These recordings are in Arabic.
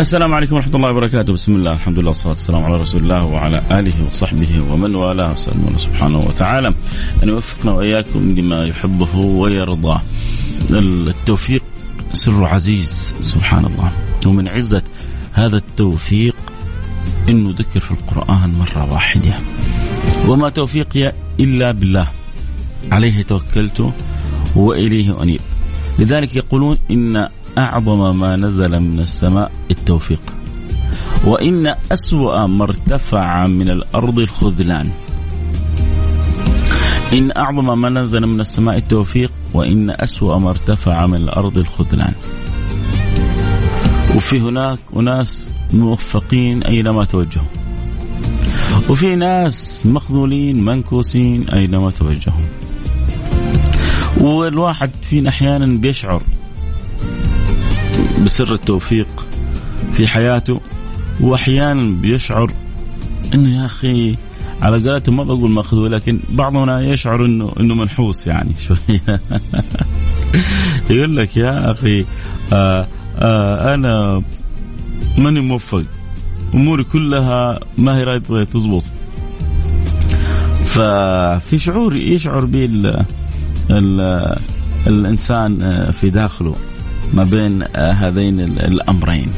السلام عليكم ورحمة الله وبركاته. بسم الله الحمد لله والصلاة والسلام على رسول الله وعلى آله وصحبه ومن والاه. أسأل الله سبحانه وتعالى أن يوفقنا وإياكم لما يحبه ويرضاه. التوفيق سر عزيز سبحان الله. ومن عزة هذا التوفيق إنه ذكر في القرآن مرة واحدة. وما توفيقي إلا بالله. عليه توكلت وإليه أنيب. لذلك يقولون إن أعظم ما نزل من السماء التوفيق. وإن أسوأ ما ارتفع من الأرض الخذلان. إن أعظم ما نزل من السماء التوفيق وإن أسوأ ما ارتفع من الأرض الخذلان. وفي هناك أناس موفقين أينما توجهوا. وفي ناس مخذولين منكوسين أينما توجهوا. والواحد فينا أحيانا بيشعر بسر التوفيق في حياته وأحيانا بيشعر إنه يا أخي على قولتهم ما بقول ماخذ لكن بعضنا يشعر إنه إنه منحوس يعني شوية يقول لك يا أخي آآ آآ أنا ماني موفق أموري كلها ما هي رايدة تزبط. ففي شعور يشعر به الإنسان في داخله. ما بين آه، هذين الأمرين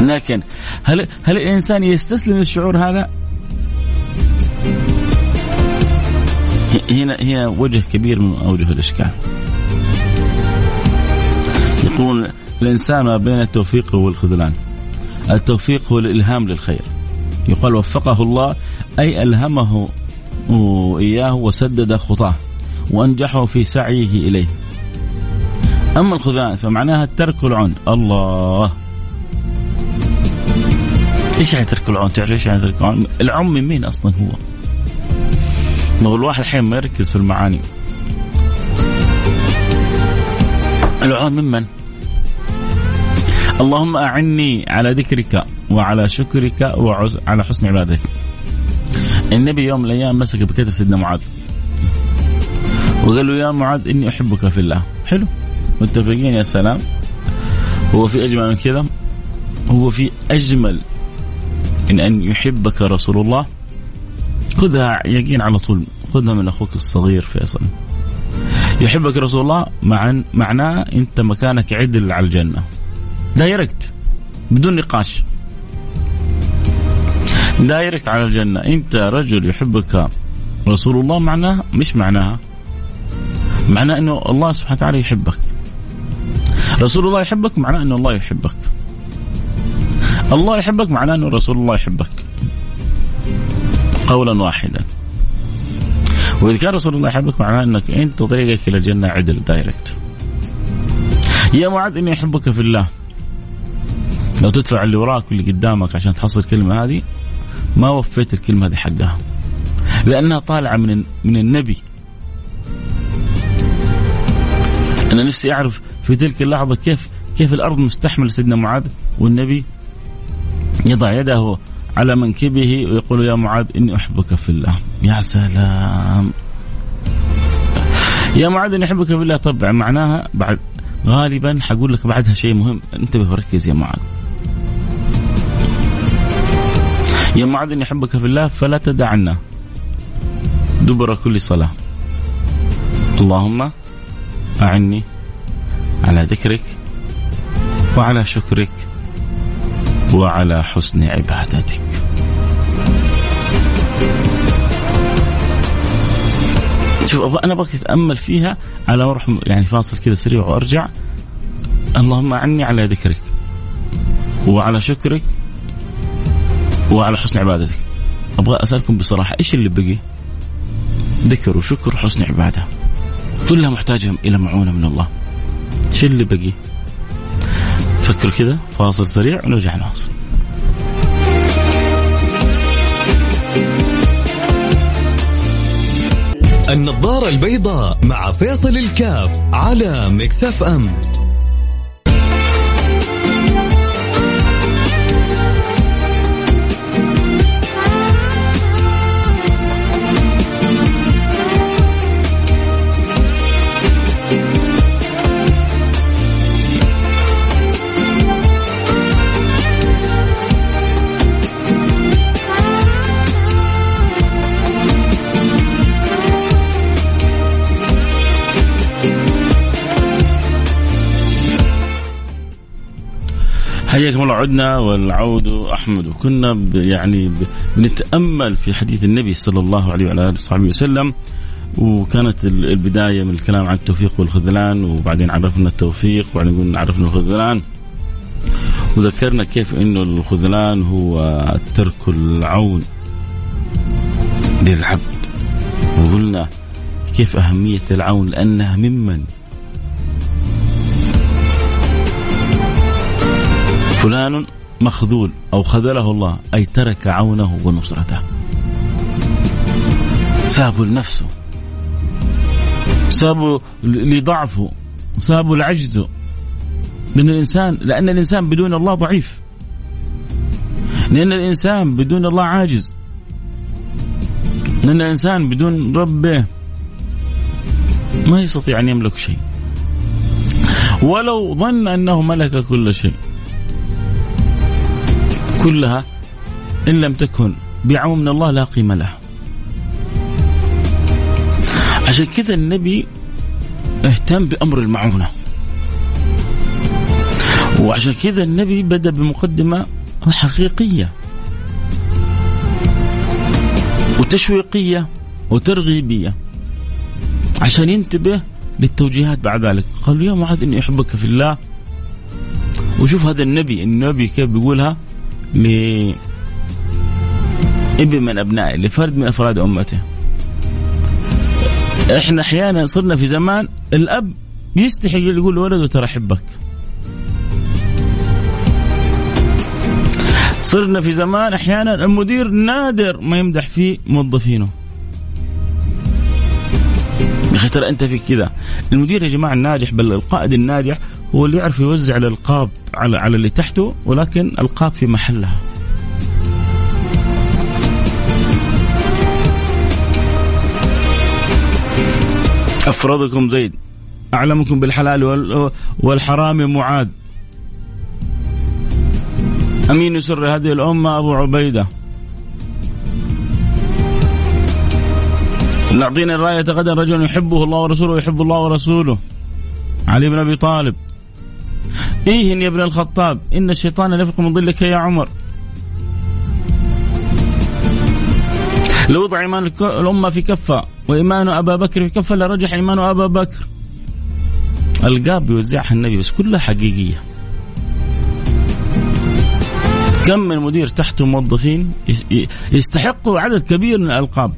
لكن هل هل الإنسان يستسلم للشعور هذا؟ هنا هي وجه كبير من أوجه الإشكال. يقول الإنسان ما بين التوفيق والخذلان. التوفيق هو الإلهام للخير. يقال وفقه الله أي ألهمه إياه وسدد خطاه وأنجحه في سعيه إليه. أما الخذلان فمعناها الترك والعون الله إيش يعني ترك العون؟ تعرف إيش يعني ترك العون؟ العون من مين أصلا هو؟ ما هو الواحد الحين ما يركز في المعاني. العون ممن؟ اللهم أعني على ذكرك وعلى شكرك وعلى حسن عبادتك. النبي يوم من الأيام مسك بكتف سيدنا معاذ. وقال له يا معاذ إني أحبك في الله. حلو. متفقين يا سلام؟ هو في أجمل من كذا؟ هو في أجمل من أن يحبك رسول الله. خذها يقين على طول. خذها من أخوك الصغير فيصل. يحبك رسول الله مع معناه أنت مكانك عدل على الجنة. direct. بدون نقاش. direct على الجنة. أنت رجل يحبك رسول الله معناه؟ مش معناها. معناه أنه الله سبحانه وتعالى يحبك. رسول الله يحبك معناه أن الله يحبك. الله يحبك معناه أن رسول الله يحبك. قولا واحدا. وإذا كان رسول الله يحبك معناه أنك أنت طريقك إلى الجنة عدل دايركت يا معاذ إني أحبك في الله. لو تدفع اللي وراك واللي قدامك عشان تحصل الكلمة هذه ما وفيت الكلمة هذه حقها. لأنها طالعة من من النبي. أنا نفسي أعرف في تلك اللحظة كيف كيف الأرض مستحمل سيدنا معاذ؟ والنبي يضع يده على منكبه ويقول يا معاذ إني أحبك في الله. يا سلام. يا معاذ إني أحبك في الله. طبعا معناها بعد غالبا حقول لك بعدها شيء مهم. انتبه وركز يا معاذ. يا معاذ إني أحبك في الله فلا تدعنا دبر كل صلاة. اللهم أعني على ذكرك وعلى شكرك وعلى حسن عبادتك. شوف أنا أبغاك تتأمل فيها على أروح يعني فاصل كذا سريع وأرجع. اللهم أعني على ذكرك وعلى شكرك وعلى حسن عبادتك. أبغى أسألكم بصراحة إيش اللي بقي؟ ذكر وشكر وحسن عبادة. كلها محتاجة إلى معونة من الله. إيش اللي بقي؟ فكروا كذا فاصل سريع ونرجع نواصل النظارة البيضاء مع فيصل الكاف على مكسف أم حياكم الله عدنا والعود أحمد. وكنا يعني بنتأمل في حديث النبي صلى الله عليه وعلى آله وصحبه وسلم وكانت البداية من الكلام عن التوفيق والخذلان وبعدين عرفنا التوفيق وبعدين عرفنا الخذلان. وذكرنا كيف إنه الخذلان هو ترك العون للعبد. وقلنا كيف أهمية العون لأنها ممن فلان مخذول أو خذله الله أي ترك عونه ونصرته. سابوا لنفسه. سابوا لضعفه. سابوا لعجزه. لأن الإنسان لأن الإنسان بدون الله ضعيف. لأن الإنسان بدون الله عاجز. لأن الإنسان بدون ربه ما يستطيع أن يملك شيء. ولو ظن أنه ملك كل شيء. كلها إن لم تكن بعون من الله لا قيمة لها. عشان كذا النبي اهتم بأمر المعونة. وعشان كذا النبي بدأ بمقدمة حقيقية وتشويقية وترغيبية عشان ينتبه للتوجيهات بعد ذلك. قال يا معاذ إني أحبك في الله. وشوف هذا النبي النبي كيف بيقولها؟ لابن من ابنائه لفرد من أفراد أمته. إحنا أحيانا صرنا في زمان الأب يستحي يقول لولده ترى أحبك. صرنا في زمان أحيانا المدير نادر ما يمدح فيه موظفينه. يا أخي ترى أنت في كذا. المدير يا جماعة الناجح بل القائد الناجح هو اللي يعرف يوزع الألقاب على على اللي تحته ولكن ألقاب في محلها. أفرضكم زيد أعلمكم بالحلال والحرام معاذ. أمين سر هذه الأمة أبو عبيدة. نعطينا الرايه غدا رجل يحبه الله ورسوله ويحب الله ورسوله. علي بن أبي طالب. إيه يا ابن الخطاب إن الشيطان ليفرق من ظلك يا عمر. لو وضع إيمان الأمة في كفة وإيمان أبا بكر في كفة لرجح إيمان أبا بكر. القاب بيوزعها النبي بس كلها حقيقية. كم من مدير تحته موظفين يستحقوا عدد كبير من الألقاب.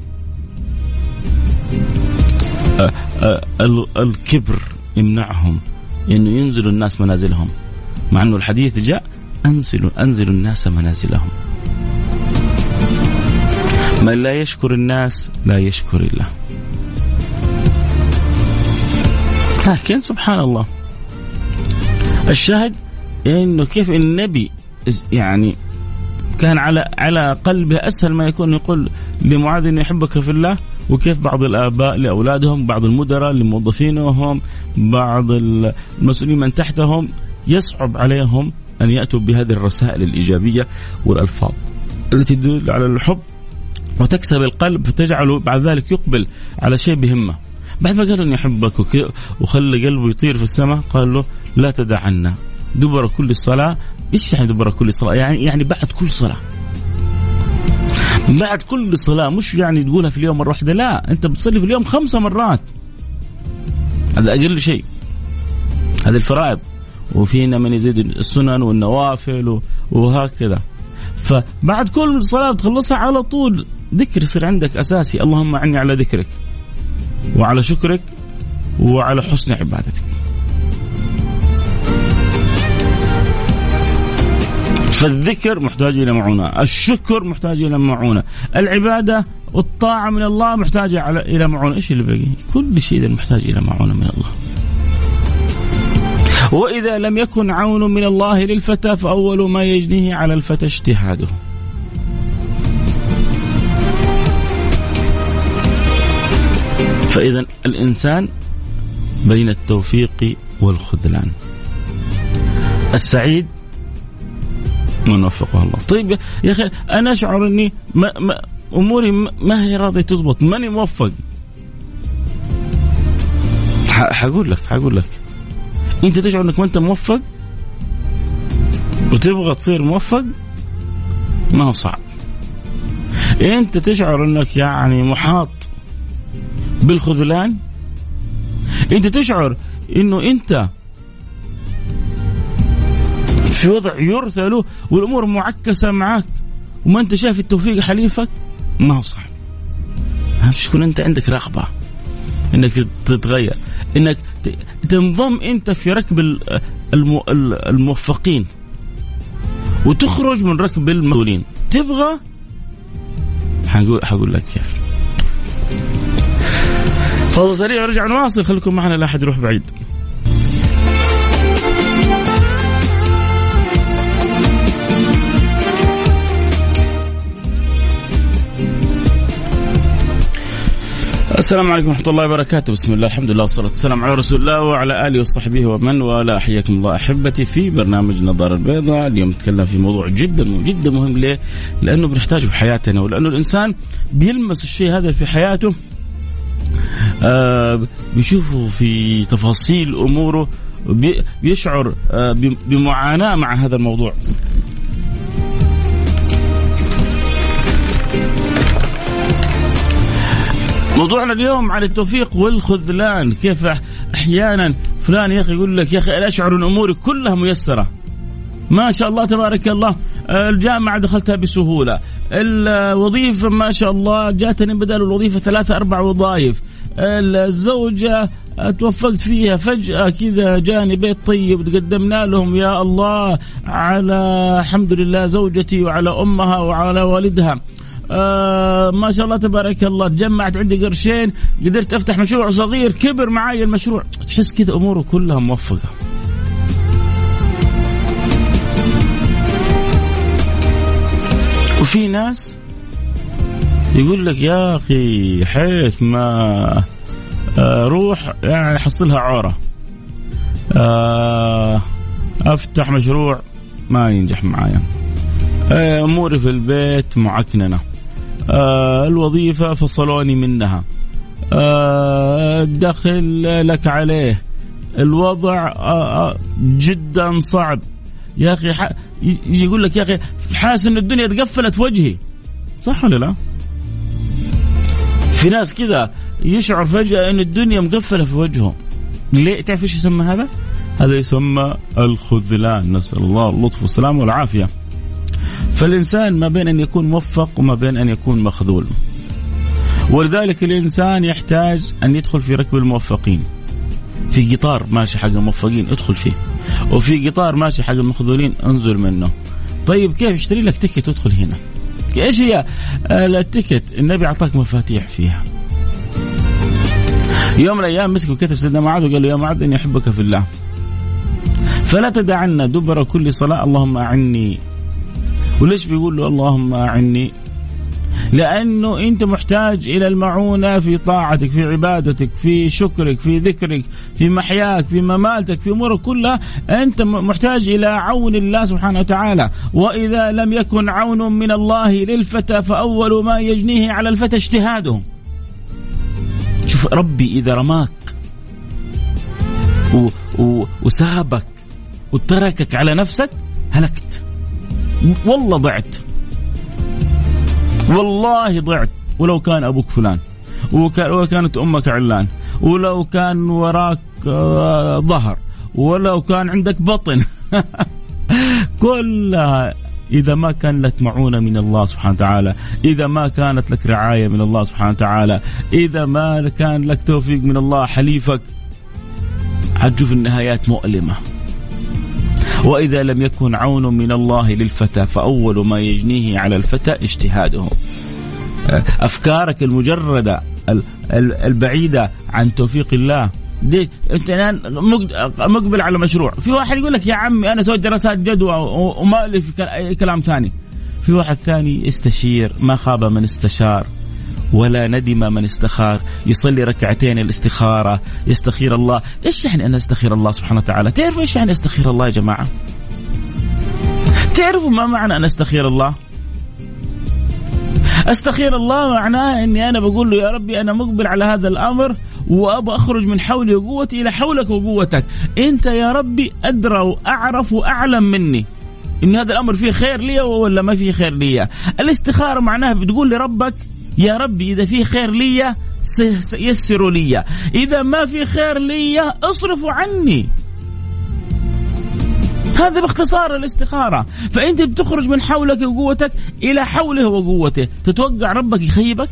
الكبر يمنعهم انه ينزلوا الناس منازلهم. مع إنه الحديث جاء انزلوا أنزلوا الناس منازلهم. من لا يشكر الناس لا يشكر الله. لكن سبحان الله. الشاهد إنه كيف النبي يعني كان على على قلبه أسهل ما يكون يقول لمعاذ انه يحبك في الله وكيف بعض الآباء لأولادهم بعض المدراء لموظفينهم بعض المسؤولين من تحتهم يصعب عليهم أن يأتوا بهذه الرسائل الإيجابية والألفاظ التي تدل على الحب وتكسب القلب فتجعله بعد ذلك يقبل على شيء بهمة. بعد ما قال اني احبك وخلى قلبه يطير في السماء قال له لا تدعنا دبر كل صلاه إيش يعني دبر كل صلاه؟ يعني يعني بعد كل صلاة. بعد كل صلاة مش يعني تقولها في اليوم مرة واحدة لا أنت بتصلي في اليوم خمسة مرات. هذا أقل شيء. هذه الفرائض. وفينا من يزيد السنن والنوافل وهكذا. فبعد كل صلاة تخلصها على طول. ذكر يصير عندك أساسي. اللهم أعني على ذكرك. وعلى شكرك. وعلى حسن عبادتك. فالذكر محتاج إلى معونة الشكر محتاج إلى معونة العبادة والطاعة من الله محتاجة إلى معونة. إيش اللي باقي كل شيء محتاج إلى معونة من الله. وإذا لم يكن عون من الله للفتى فأول ما يجنيه على الفتى اجتهاده. فإذا الإنسان بين التوفيق والخذلان. السعيد من وفقه الله. طيب يا أخي أنا أشعر أني ما ما أموري ما هي راضية تضبط ماني موفق. حقول لك حقول لك. أنت تشعر إنك ما أنت موفق؟ وتبغى تصير موفق؟ ما هو صعب. أنت تشعر إنك يعني محاط بالخذلان؟ أنت تشعر إنه أنت في وضع يرثى له والأمور معكسة معك وما أنت شايف التوفيق حليفك؟ ما هو صعب أهم شيء يكون أنت عندك رغبة. إنك تتغير. إنك تنضم أنت في ركب الموفقين. وتخرج من ركب المسؤولين. تبغى؟ حنقول حقول لك كيف. فاصل سريع ورجع نواصل. خليكم معنا لا احد يروح بعيد. السلام عليكم ورحمة الله وبركاته، بسم الله الحمد لله والصلاة والسلام على رسول الله وعلى آله وصحبه ومن والاه، حياكم الله أحبتي في برنامج نظارة البيضاء، اليوم نتكلم في موضوع جدا جدا مهم. ليه؟ لأنه بنحتاجه في حياتنا ولأنه الإنسان بيلمس الشيء هذا في حياته. آه بيشوفه في تفاصيل أموره بيشعر آه بمعاناة مع هذا الموضوع. موضوعنا اليوم عن التوفيق والخذلان. كيف أحيانا فلان يا أخي يقول لك يا أخي أنا أشعر أن أموري كلها ميسرة؟ ما شاء الله تبارك الله. الجامعة دخلتها بسهولة. الوظيفة ما شاء الله جاتني بدل الوظيفة ثلاثة أربع وظائف. الزوجة توفقت فيها فجأة كذا جاني بيت طيب تقدمنا لهم. يا الله على الحمد لله زوجتي وعلى أمها وعلى والدها. آه ما شاء الله تبارك الله. تجمعت عندي قرشين قدرت أفتح مشروع صغير كبر معي المشروع. تحس كذا أموره كلها موفقة. وفي ناس يقول لك يا أخي حيث ما أروح يعني احصلها عورة. آه أفتح مشروع ما ينجح معايا. آه، أموري في البيت معكننة. آه الوظيفة فصلوني منها. آه الدخل لك عليه. الوضع آه, آه، جدا صعب. يا أخي يقول لك يا أخي حاسس أن الدنيا تقفلت وجهي. صح ولا لا؟ في ناس كذا يشعر فجأة أن الدنيا مقفلة في وجهه ليه؟ تعرف إيش يسمى هذا؟ هذا يسمى الخذلان. نسأل الله اللطف والسلامة والعافية. فالإنسان ما بين أن يكون موفق وما بين أن يكون مخذول. ولذلك الإنسان يحتاج أن يدخل في ركب الموفقين. في قطار ماشي حق الموفقين ادخل فيه. وفي قطار ماشي حق المخذولين انزل منه. طيب كيف؟ اشتري لك تكت وادخل هنا. إيش هي؟ التكت النبي أعطاك مفاتيح فيها. يوم من الأيام مسك وكتب سيدنا معاذ وقال له يا معاذ إني أحبك في الله. فلا تدعنا دبر كل صلاة اللهم أعني وليش بيقول له اللهم أعني؟ لأنه أنت محتاج إلى المعونة في طاعتك في عبادتك في شكرك في ذكرك في محياك في ممالتك في أمورك كلها. أنت محتاج إلى عون الله سبحانه وتعالى. وإذا لم يكن عون من الله للفتى فأول ما يجنيه على الفتى اجتهاده شوف ربي إذا رماك و و وسابك وتركك على نفسك هلكت. والله ضعت. والله ضعت. ولو كان أبوك فلان ولو كانت أمك علان ولو كان وراك آه، ظهر ولو كان عندك بطن. كلها إذا ما كان لك معونة من الله سبحانه وتعالى إذا ما كانت لك رعاية من الله سبحانه وتعالى إذا ما كان لك توفيق من الله حليفك حتشوف النهايات مؤلمة. وإذا لم يكن عون من الله للفتى فأول ما يجنيه على الفتى اجتهاده. أفكارك المجردة البعيدة عن توفيق الله. دي أنت الآن مقبل على مشروع. في واحد يقول لك يا عمي أنا سويت دراسات جدوى وما لي في كلام ثاني. في واحد ثاني استشير ما خاب من استشار. ولا ندم من استخار. يصلي ركعتين الاستخارة. يستخير الله. إيش يعني أن أستخير الله سبحانه وتعالى؟ تعرفوا إيش يعني أستخير الله يا جماعة؟ تعرفوا ما معنى أن أستخير الله؟ أستخير الله معناه إني أنا بقول له يا ربي أنا مقبل على هذا الأمر وأبغى أخرج من حولي وقوتي إلى حولك وقوتك. أنت يا ربي أدرى وأعرف وأعلم مني. إن هذا الأمر فيه خير لي ولا ما فيه خير لي. الاستخارة معناها بتقول لربك يا ربي إذا فيه خير لي يسروا لي. إذا ما في خير لي اصرفوا عني. هذا باختصار الاستخارة. فأنت بتخرج من حولك وقوتك إلى حوله وقوته. تتوقع ربك يخيبك؟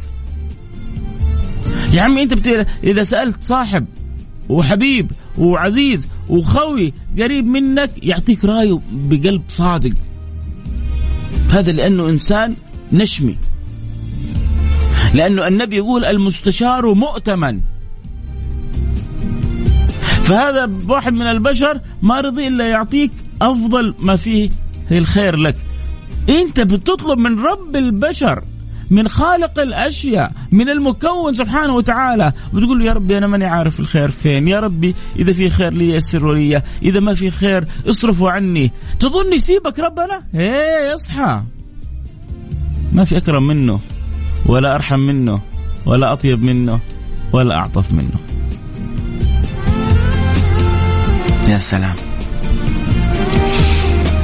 يا عمي أنت بت... إذا سألت صاحب وحبيب وعزيز وخوي قريب منك يعطيك رأيه بقلب صادق. هذا لأنه إنسان نشمي. لأنه النبي يقول المستشار مؤتمن. فهذا واحد من البشر ما رضي إلا يعطيك أفضل ما فيه الخير لك. أنت بتطلب من رب البشر من خالق الأشياء من المكون سبحانه وتعالى. وتقول له يا ربي أنا ماني عارف الخير فين. يا ربي إذا في خير لي يسر لي إذا ما في خير اصرفوا عني. تظن يسيبك ربنا؟ إيه اصحى ما في أكرم منه. ولا أرحم منه ولا أطيب منه ولا أعطف منه. يا سلام.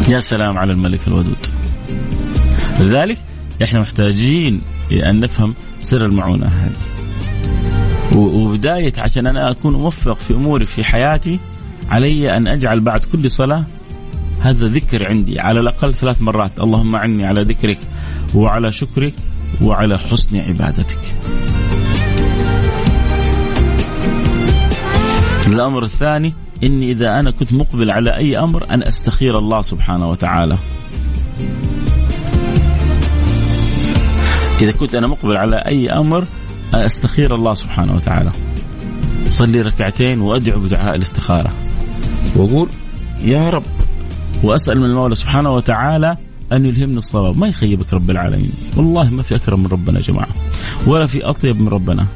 يا سلام على الملك الودود. لذلك إحنا محتاجين أن نفهم سر المعونة هذه. وبداية عشان أنا أكون موفق في أموري في حياتي علي أن أجعل بعد كل صلاة هذا ذكر عندي. على الأقل ثلاث مرات. اللهم عني على ذكرك وعلى شكرك وعلى حسن عبادتك. الأمر الثاني إني إذا أنا كنت مقبل على أي أمر أن أستخير الله سبحانه وتعالى. إذا كنت أنا مقبل على أي أمر أستخير الله سبحانه وتعالى. صلي ركعتين وأدعو بدعاء الاستخارة. وأقول يا رب وأسأل من المولى سبحانه وتعالى أن يلهمني الصواب، ما يخيبك رب العالمين، والله ما في أكرم من ربنا يا جماعة، ولا في أطيب من ربنا،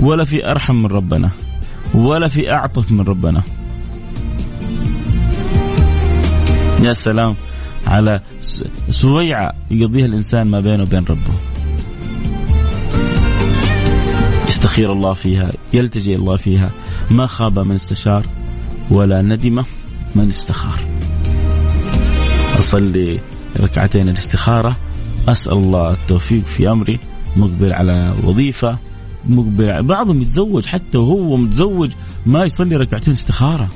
ولا في أرحم من ربنا، ولا في أعطف من ربنا. يا سلام على سويعة يقضيها الإنسان ما بينه وبين ربه. يستخير الله فيها يلتجئ الله فيها. ما خاب من استشار ولا ندم من استخار. أصلي ركعتين الاستخارة. أسأل الله التوفيق في أمري. مقبل على وظيفة. مقبل بعضهم يتزوج حتى وهو متزوج ما يصلي ركعتين استخاره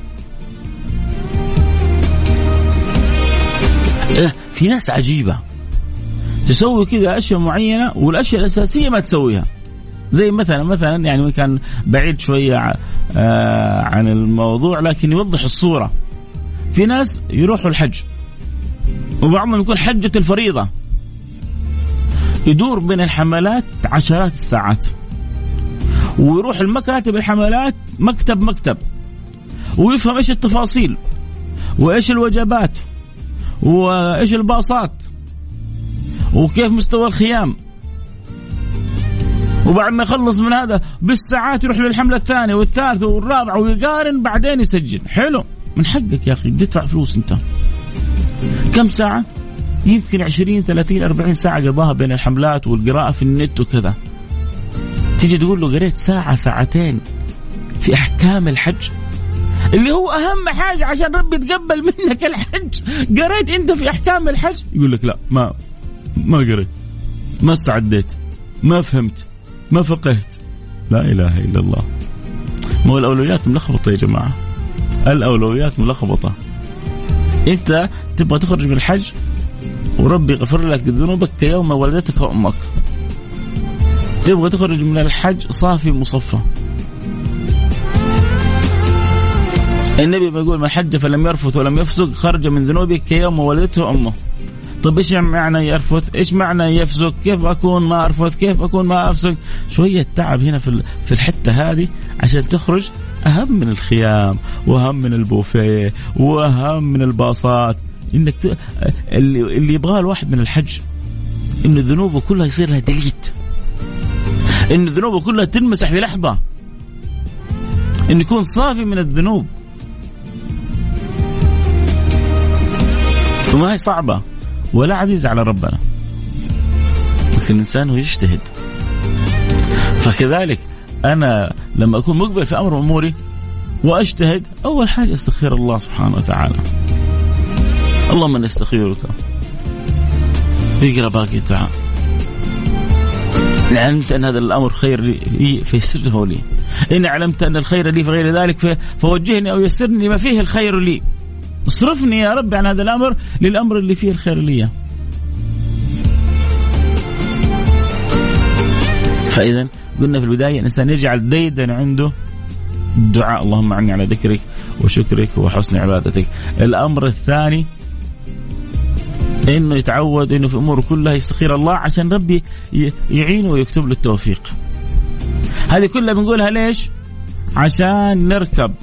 إيه في ناس عجيبة. تسوي كذا أشياء معينة والأشياء الأساسية ما تسويها. زي مثلا مثلا يعني كان بعيد شوية آه عن الموضوع لكن يوضح الصورة. في ناس يروحوا الحج. وبعضهم يكون حجة الفريضة. يدور بين الحملات عشرات الساعات. ويروح المكاتب الحملات مكتب مكتب. ويفهم إيش التفاصيل وإيش الوجبات وإيش الباصات وكيف مستوى الخيام. وبعد ما يخلص من هذا بالساعات يروح للحملة الثانية والثالثة والرابعة ويقارن بعدين يسجل. حلو. من حقك يا أخي بتدفع فلوس أنت. كم ساعة؟ يمكن 20 30 40 ساعة قضاها بين الحملات والقراءة في النت وكذا. تيجي تقول له قريت ساعة ساعتين في أحكام الحج؟ اللي هو أهم حاجة عشان ربي يتقبل منك الحج. قريت أنت في أحكام الحج؟ يقول لك لا ما ما قريت. ما استعديت. ما فهمت. ما فقهت. لا إله إلا الله. مو الأولويات ملخبطة يا جماعة. الأولويات ملخبطة. أنت تبغى تخرج من الحج وربي يغفر لك ذنوبك كيوم ولدتك أمك تبغى تخرج من الحج صافي مصفى النبي بيقول من حج فلم يرفث ولم يفسق خرج من ذنوبه كيوم ولدته امه طيب إيش معنى يرفث؟ إيش معنى يفسق؟ كيف أكون ما أرفث؟ كيف أكون ما أفسق؟ شوية تعب هنا في في الحتة هذه عشان تخرج أهم من الخيام وأهم من البوفيه وأهم من الباصات إنك ت... اللي يبغاه الواحد من الحج انه ذنوبه كلها يصير لها ديليت. إن ذنوبه كلها تنمسح في لحظة. انه يكون صافي من الذنوب. وما هي صعبة. ولا عزيزه على ربنا. لكن الإنسان هو يجتهد. فكذلك أنا لما أكون مقبل في أمر أموري وأجتهد أول حاجة استخير الله سبحانه وتعالى. اللهم اني استخيرك يقرأ باقي الدعاء إن علمت أن هذا الأمر خير لي فيسره لي. إن علمت أن الخير لي في غير ذلك فوجهني أو يسرني ما فيه الخير لي. اصرفني يا رب عن هذا الأمر للأمر اللي فيه الخير لي. فإذا قلنا في البداية الإنسان يجعل ديدا عنده الدعاء اللهم أعني على ذكرك وشكرك وحسن عبادتك. الأمر الثاني إنه يتعود إنه في اموره كلها يستخير الله عشان ربي يعينه ويكتب له التوفيق. هذه كلها بنقولها ليش؟ عشان نركب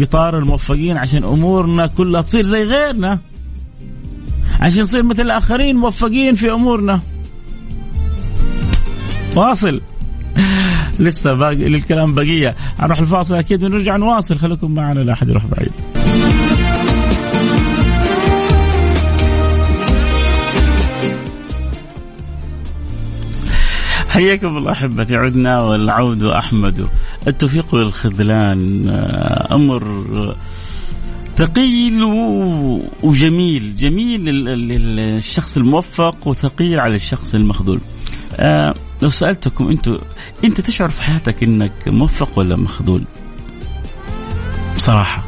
قطار الموفقين عشان أمورنا كلها تصير زي غيرنا. عشان نصير مثل الآخرين موفقين في أمورنا. واصل لسه باقي للكلام بقية نروح الفاصل أكيد ونرجع نواصل خليكم معنا لا أحد يروح بعيد. حياكم الله أحبتي عدنا والعود أحمد. التوفيق والخذلان آه، أمر ثقيل وجميل. جميل للشخص الموفق وثقيل على الشخص المخذول. آه لو سألتكم أنتم أنت تشعر في حياتك إنك موفق ولا مخذول؟ بصراحة.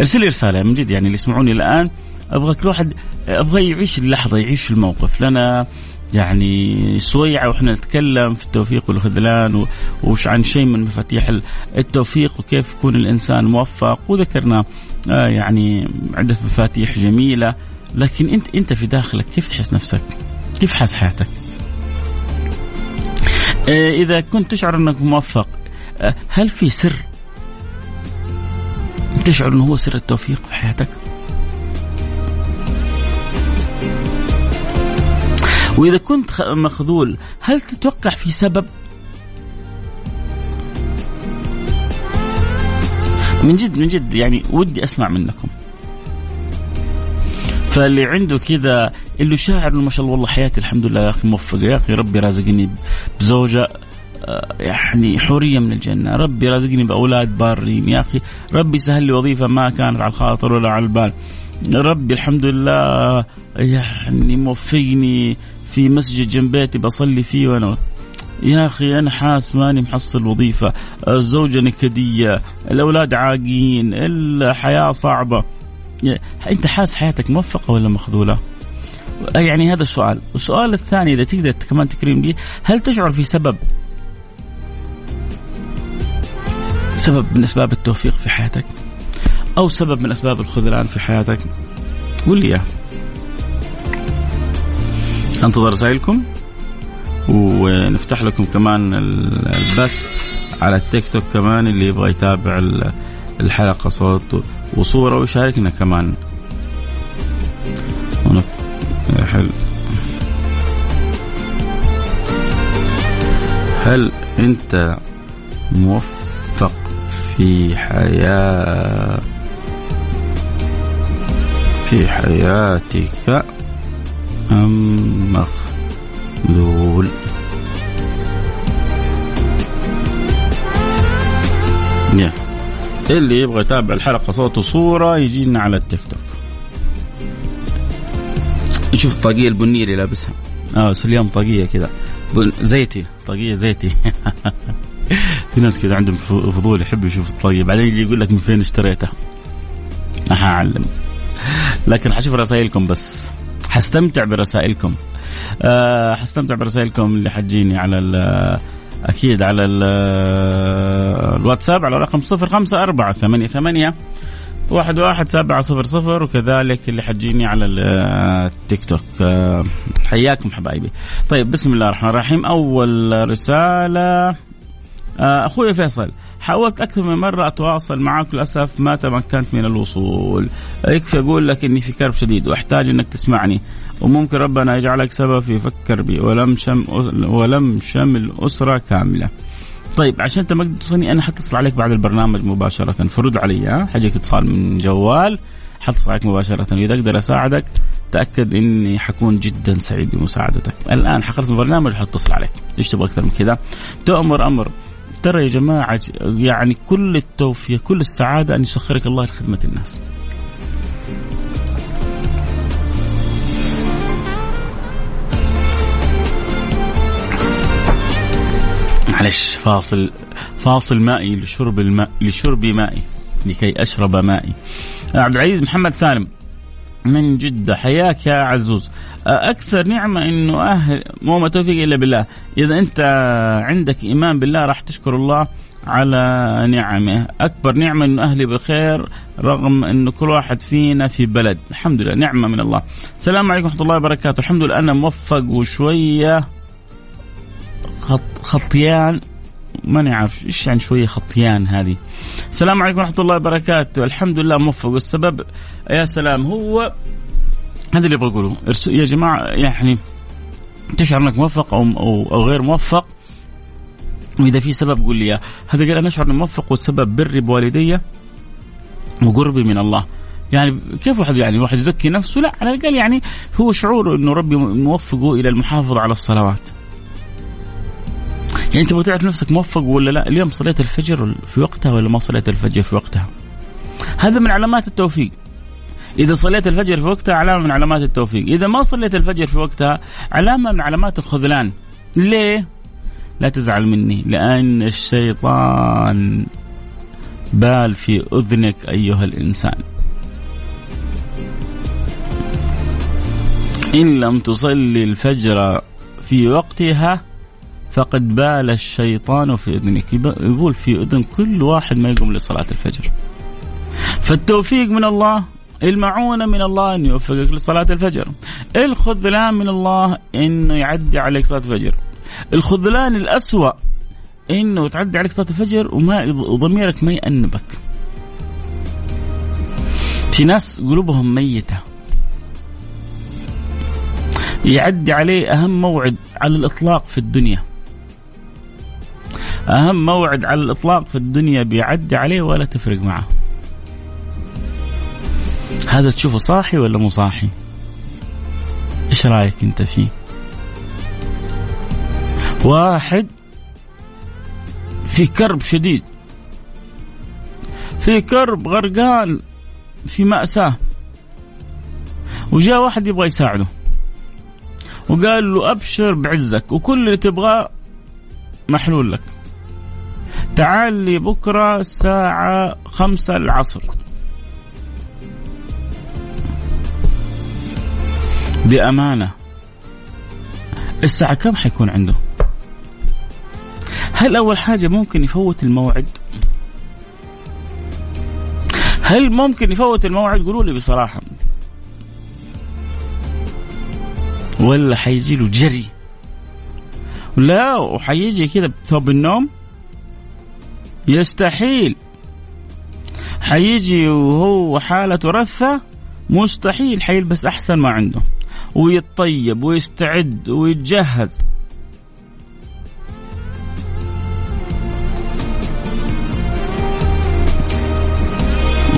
ارسل لي رسالة من جد يعني اللي يسمعوني الآن أبغى كل واحد أبغى يعيش اللحظة يعيش الموقف. لنا يعني سويعة وإحنا نتكلم في التوفيق والخذلان وش عن شيء من مفاتيح التوفيق وكيف يكون الإنسان موفق وذكرنا آه يعني عدة مفاتيح جميلة لكن أنت أنت في داخلك كيف تحس نفسك؟ كيف حاس حياتك؟ آه إذا كنت تشعر أنك موفق آه هل في سر تشعر إنه هو سر التوفيق في حياتك؟ وإذا كنت مخذول هل تتوقع في سبب من جد من جد يعني ودي أسمع منكم فاللي عنده كذا اللي شاعر ما شاء الله والله حياتي الحمد لله يا أخي موفقه يا أخي ربي رازقني بزوجة آه، يعني حورية من الجنة، ربي رازقني بأولاد بارين، يا أخي ربي سهل لي وظيفة ما كانت على الخاطر ولا على البال. ربي الحمد لله يعني موفقني في مسجد جنب بيتي بصلي فيه وأنا يا أخي أنا حاس ماني محصل وظيفة، الزوجة نكدية، الأولاد عاقين، الحياة صعبة. أنت حاس حياتك موفقة ولا مخذولة؟ يعني هذا السؤال، السؤال الثاني إذا تقدر كمان تكريم لي، هل تشعر في سبب سبب من أسباب التوفيق في حياتك؟ أو سبب من أسباب الخذلان في حياتك؟ قول لي إياه. انتظر رسائلكم ونفتح لكم كمان البث على التيك توك كمان اللي يبغى يتابع الحلقة صوت وصورة ويشاركنا كمان. حل. هل أنت موفق في حياه في حياتك؟ أم مخذول. yeah. اللي يبغى يتابع الحلقة صوت وصورة يجينا على التيك توك. نشوف الطاقية البنية اللي لابسها آه بس اليوم طاقية كذا. زيتي طاقية زيتي. في ناس كذا عندهم فضول يحب يشوف الطاقية. بعدين يجي يقول لك من فين اشتريتها؟ أعلم. لكن حشوف رسائلكم بس. حستمتع برسائلكم. أه حستمتع برسائلكم اللي حتجيني على أكيد على الواتساب على رقم صفر خمسة أربعة ثمانية ثمانية واحد واحد سبعة صفر صفر وكذلك اللي حتجيني على التيك توك. أه، حياكم حبايبي. طيب بسم الله الرحمن الرحيم. أول رسالة أه، أخوي فيصل. حاولت أكثر من مرة أتواصل معك للأسف ما تمكنت من الوصول. يكفي أقول لك إني في كرب شديد وأحتاج إنك تسمعني. وممكن ربنا يجعلك سبب في فك كربي ولم شم ولم شمل أسرة كاملة. طيب عشان أنت ما توصلني أنا حتصل عليك بعد البرنامج مباشرة. فرد علي ها؟ حجيك اتصال من جوال. حتصل عليك مباشرة. واذا أقدر أساعدك تأكد إني حكون جدا سعيد بمساعدتك. الآن حقرت البرنامج حتصل عليك. إيش تبغى أكثر من كذا؟ تؤمر أمر. ترى يا جماعة يعني كل التوفيق كل السعادة أن يسخرك الله لخدمة الناس. معلش فاصل فاصل مائي لشرب الماء لشرب مائي لكي أشرب مائي. عبد العزيز محمد سالم من جدة حياك يا عزوز. أكثر نعمة أنه أهل مو ما توفيق إلا بالله. إذا أنت عندك إيمان بالله راح تشكر الله على نعمه. أكبر نعمة أنه أهلي بخير رغم أنه كل واحد فينا في بلد. الحمد لله نعمة من الله. السلام عليكم ورحمة الله وبركاته. الحمد لله أنا موفق وشوية خط خطيان. ماني عارف إيش يعني شوية خطيان هذه. السلام عليكم ورحمة الله وبركاته، الحمد لله موفق. والسبب يا سلام هو هذا اللي بقوله يا جماعة يعني تشعر إنك موفق أو أو, غير موفق وإذا في سبب قول لي إياه، هذا قال أنا أشعر إني موفق والسبب بري بوالدي وقربي من الله. يعني كيف واحد يعني واحد يزكي نفسه؟ لا على الأقل يعني هو شعور إنه ربي موفقه إلى المحافظة على الصلوات. يعني أنت تعرف نفسك موفق ولا لا اليوم صليت الفجر في وقتها ولا ما صليت الفجر في وقتها هذا من علامات التوفيق إذا صليت الفجر في وقتها علامة من علامات التوفيق. إذا ما صليت الفجر في وقتها علامة من علامات الخذلان. ليه؟ لا تزعل مني لأن الشيطان بال في أذنك أيها الإنسان. إن لم تصلي الفجر في وقتها فقد بال الشيطان في أذنك. يقول في أذن كل واحد ما يقوم لصلاة الفجر. فالتوفيق من الله المعونة من الله انه يوفقك لصلاة الفجر. الخذلان من الله إنه يعدي عليك صلاة الفجر. الخذلان الأسوأ إنه تعدي عليك صلاة الفجر وما ضميرك ما يأنبك. في ناس قلوبهم ميتة. يعدي عليه أهم موعد على الإطلاق في الدنيا. أهم موعد على الإطلاق في الدنيا بيعدي عليه ولا تفرق معه. هذا تشوفه صاحي ولا مو صاحي؟ إيش رأيك أنت فيه؟ واحد في كرب شديد في كرب غرقان في مأساة وجاء واحد يبغى يساعده وقال له أبشر بعزك وكل اللي تبغاه محلول لك. تعال لي بكرة الساعة خمسة العصر. بأمانة الساعة كم حيكون عنده؟ هل أول حاجة ممكن يفوت الموعد؟ هل ممكن يفوت الموعد؟ قولوا لي بصراحة. ولا حيجي له جري. لا وحيجي كذا بثوب النوم؟ يستحيل. حيجي وهو حالته رثة؟ مستحيل. حيلبس أحسن ما عنده. ويتطيب ويستعد ويتجهز.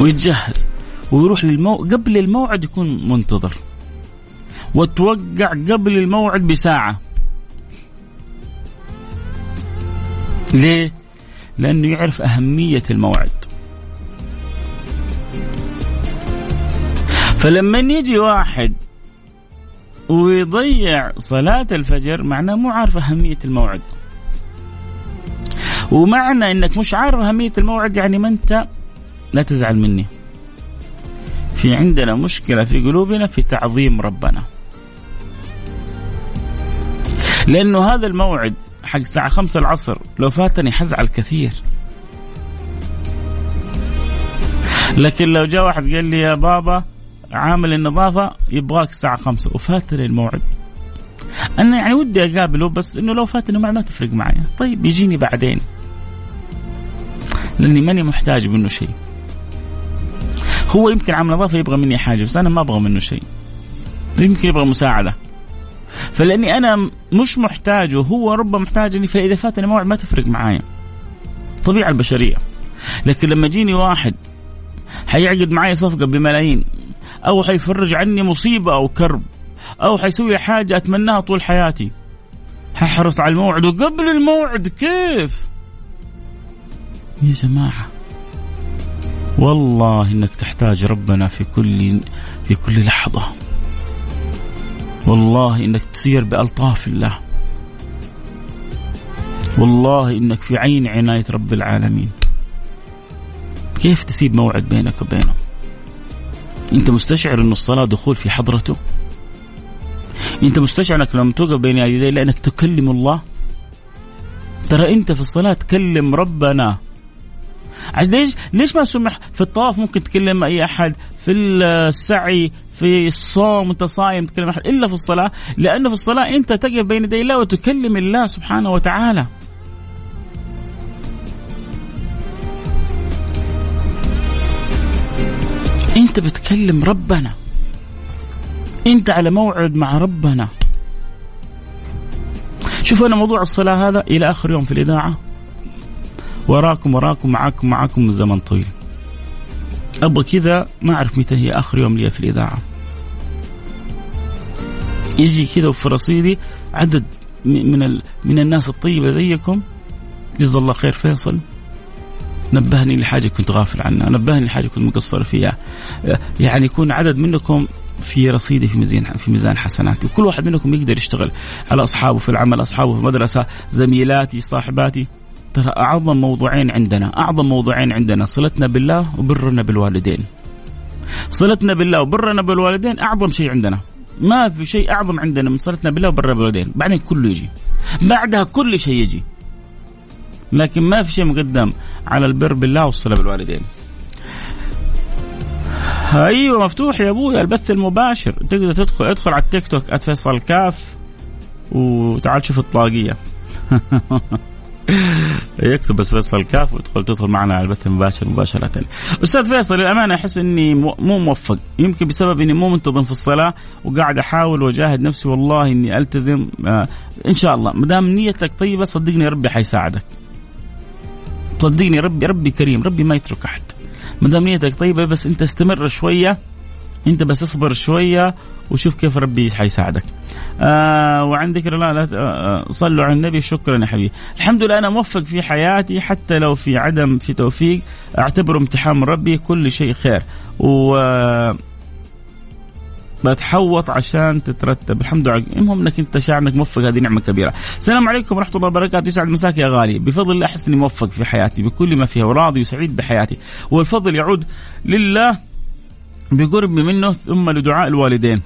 ويتجهز ويروح للمو... قبل الموعد يكون منتظر. وتوقع قبل الموعد بساعة. ليه؟ لأنه يعرف أهمية الموعد. فلما يجي واحد ويضيع صلاة الفجر معناه مو عارف أهمية الموعد. ومعنى أنك مش عارف أهمية الموعد يعني ما أنت لا تزعل مني. في عندنا مشكلة في قلوبنا في تعظيم ربنا. لأنه هذا الموعد حق الساعة خمسة العصر لو فاتني حزعل كثير. لكن لو جاء واحد قال لي يا بابا عامل النظافة يبغاك الساعة خمسة. وفاتني الموعد. أنا يعني ودي أقابله بس إنه لو فاتني الموعد ما تفرق معي طيب يجيني بعدين. لأني ماني محتاج منه شيء. هو يمكن عامل نظافة يبغى مني حاجة بس أنا ما أبغى منه شيء. يمكن يبغى مساعدة. فلأني أنا مش محتاجه هو ربما محتاجني فإذا فاتني موعد ما تفرق معايا. طبيعة البشرية. لكن لما يجيني واحد حيعقد معي صفقة بملايين. أو حيفرج عني مصيبة أو كرب أو حيسوي حاجة أتمناها طول حياتي. ححرص على الموعد. وقبل الموعد كيف؟ يا جماعة. والله إنك تحتاج ربنا في كل في كل لحظة. والله إنك تسير بألطاف الله. والله إنك في عين عناية رب العالمين. كيف تسيب موعد بينك وبينه؟ أنت مستشعر انه الصلاة دخول في حضرته؟ أنت مستشعر أنك لما توقف بين يديه لأنك تكلم الله؟ ترى أنت في الصلاة تكلم ربنا. ليش ليش ما سمح في الطواف ممكن تكلم أي أحد؟ في السعي في الصوم انت صايم تكلم أحد. إلا في الصلاة. لأنه في الصلاة أنت تقف بين يدي الله وتكلم الله سبحانه وتعالى. أنت بتكلم ربنا. أنت على موعد مع ربنا. شوف أنا موضوع الصلاة هذا إلى آخر يوم في الإذاعة. وراكم وراكم معاكم معاكم من زمن طويل. أبغى كذا ما أعرف متى هي آخر يوم لي في الإذاعة. يجي كذا وفي رصيدي عدد من من الناس الطيبة زيكم. جزا الله خير فيصل. نبهني لحاجة كنت غافل عنها نبهني لحاجة كنت مقصر فيها. يعني يكون عدد منكم في رصيدي في ميزان في ميزان حسناتي وكل واحد منكم يقدر يشتغل على أصحابه في العمل أصحابه في المدرسة زميلاتي صاحباتي. ترى أعظم موضوعين عندنا أعظم موضوعين عندنا صلتنا بالله وبرنا بالوالدين. صلتنا بالله وبرنا بالوالدين أعظم شيء عندنا. ما في شيء أعظم عندنا من صلتنا بالله وبرنا بالوالدين. بعدين كله يجي. بعدها كل شيء يجي. لكن ما في شيء مقدم على البر بالله والصله بالوالدين. أيوه مفتوح يا أبوي البث المباشر. تقدر تدخل ادخل على التيك توك @فيصل كاف وتعال شوف الطاقية. يكتب بس فيصل كاف وتدخل تدخل معنا على البث المباشر مباشرة. أستاذ فيصل للأمانة أحس إني مو موفق. يمكن بسبب إني مو منتظم في الصلاة وقاعد أحاول وأجاهد نفسي والله إني ألتزم. آه إن شاء الله. ما دام نيتك طيبة صدقني ربي حيساعدك. صدقني ربي ربي كريم ربي ما يترك أحد. ما دام نيتك طيبة بس أنت استمر شوية أنت بس اصبر شوية وشوف كيف ربي حيساعدك. آه وعن ذكر الله لا آه صلوا على النبي شكرا يا حبيبي. الحمد لله أنا موفق في حياتي حتى لو في عدم في توفيق أعتبره امتحان من ربي كل شيء خير. و بتحوط عشان تترتب. الحمد لله. المهم إنك أنت شاعر إنك موفق. هذه نعمة كبيرة. السلام عليكم ورحمة الله وبركاته. يسعد مساك يا غالي. بفضل الله أحس إني موفق في حياتي بكل ما فيها وراضي وسعيد بحياتي. والفضل يعود لله بقرب منه ثم لدعاء الوالدين.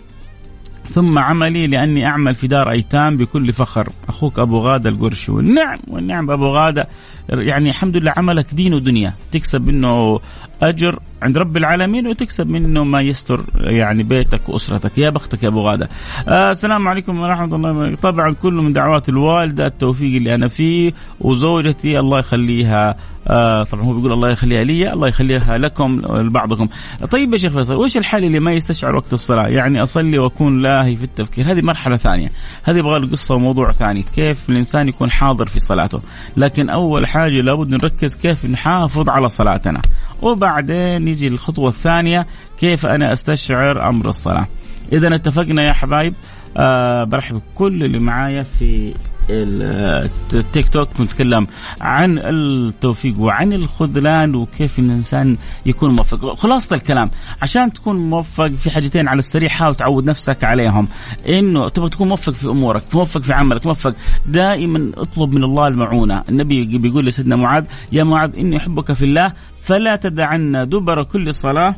ثم عملي لأني أعمل في دار أيتام بكل فخر. أخوك أبو غادة القرشي. والنعم والنعم أبو غادة. يعني الحمد لله عملك دين ودنيا. تكسب منه أجر عند رب العالمين وتكسب منه ما يستر يعني بيتك وأسرتك. يا بختك يا أبو غادة. آه السلام عليكم ورحمة الله وبركاته. طبعا كله من دعوات الوالدة التوفيق اللي أنا فيه وزوجتي الله يخليها آه طبعا هو بيقول الله يخليها لي الله يخليها لكم لبعضكم. طيب يا شيخ فيصل وش الحال اللي ما يستشعر وقت الصلاة؟ يعني أصلي وأكون لاهي في التفكير. هذه مرحلة ثانية. هذه يبغى قصة وموضوع ثاني. كيف الإنسان يكون حاضر في صلاته؟ لكن أول حاجة لابد نركز كيف نحافظ على صلاتنا. وبعدين يجي الخطوه الثانية كيف أنا أستشعر أمر الصلاة؟ إذا اتفقنا يا حبايب أه برحب بكل اللي معايا في التيك توك نتكلم عن التوفيق وعن الخذلان وكيف الإنسان يكون موفق. خلاصة الكلام عشان تكون موفق في حاجتين على السريع حاول تعود نفسك عليهم. إنه تبغى تكون موفق في أمورك موفق في عملك موفق. دائما اطلب من الله المعونة. النبي بيقول لسيدنا معاذ يا معاذ إني أحبك في الله فلا تدعن دبر كل صلاة.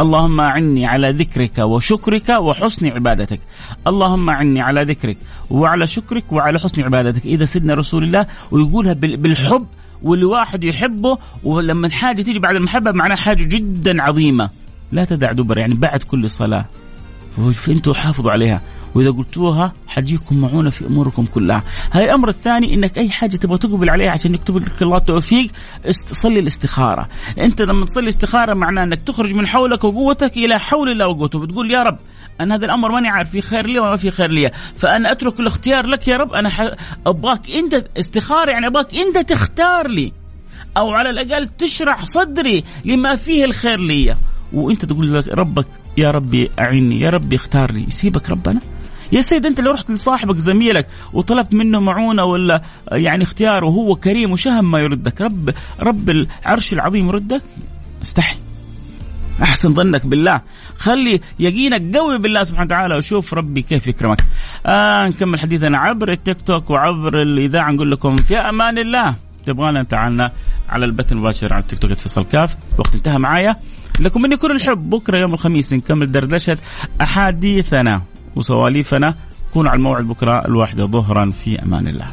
اللهم أعني على ذكرك وشكرك وحسن عبادتك. اللهم أعني على ذكرك وعلى شكرك وعلى حسن عبادتك. إذا سيدنا رسول الله ويقولها بالحب واللي واحد يحبه ولما حاجة تيجي بعد المحبة معناها حاجة جدا عظيمة. لا تدع دبر يعني بعد كل صلاة. فأنتوا حافظوا عليها. وإذا قلتوها حجيكم معونة في أموركم كلها. هاي الأمر الثاني إنك أي حاجة تبغى تقبل عليها عشان يكتب لك الله التوفيق صلي الاستخارة. أنت لما تصلي استخاره معناه إنك تخرج من حولك وقوتك إلى حول الله وقوته. بتقول يا رب أنا هذا الأمر ماني عارف في خير لي وما في خير لي. فأنا أترك الاختيار لك يا رب أنا أبغاك أنت استخارة يعني أبغاك أنت تختار لي. أو على الأقل تشرح صدري لما فيه الخير لي. وأنت تقول لك ربك يا ربي أعني يا ربي اختار لي. يسيبك ربنا؟ يا سيد أنت لو رحت لصاحبك زميلك وطلبت منه معونة ولا يعني اختيار وهو كريم وشهم ما يردك رب رب العرش العظيم يردك؟ استحي. أحسن ظنك بالله. خلي يقينك قوي بالله سبحانه وتعالى وشوف ربي كيف يكرمك. آه نكمل حديثنا عبر التيك توك وعبر الإذاعة. نقول لكم في أمان الله. تبغانا تعالنا على البث المباشر على التيك توك اتصل كاف الوقت انتهى معايا. لكم مني كل الحب. بكرة يوم الخميس نكمل دردشة أحاديثنا. وسواليفنا كونوا على الموعد بكرة الواحدة ظهرا في أمان الله.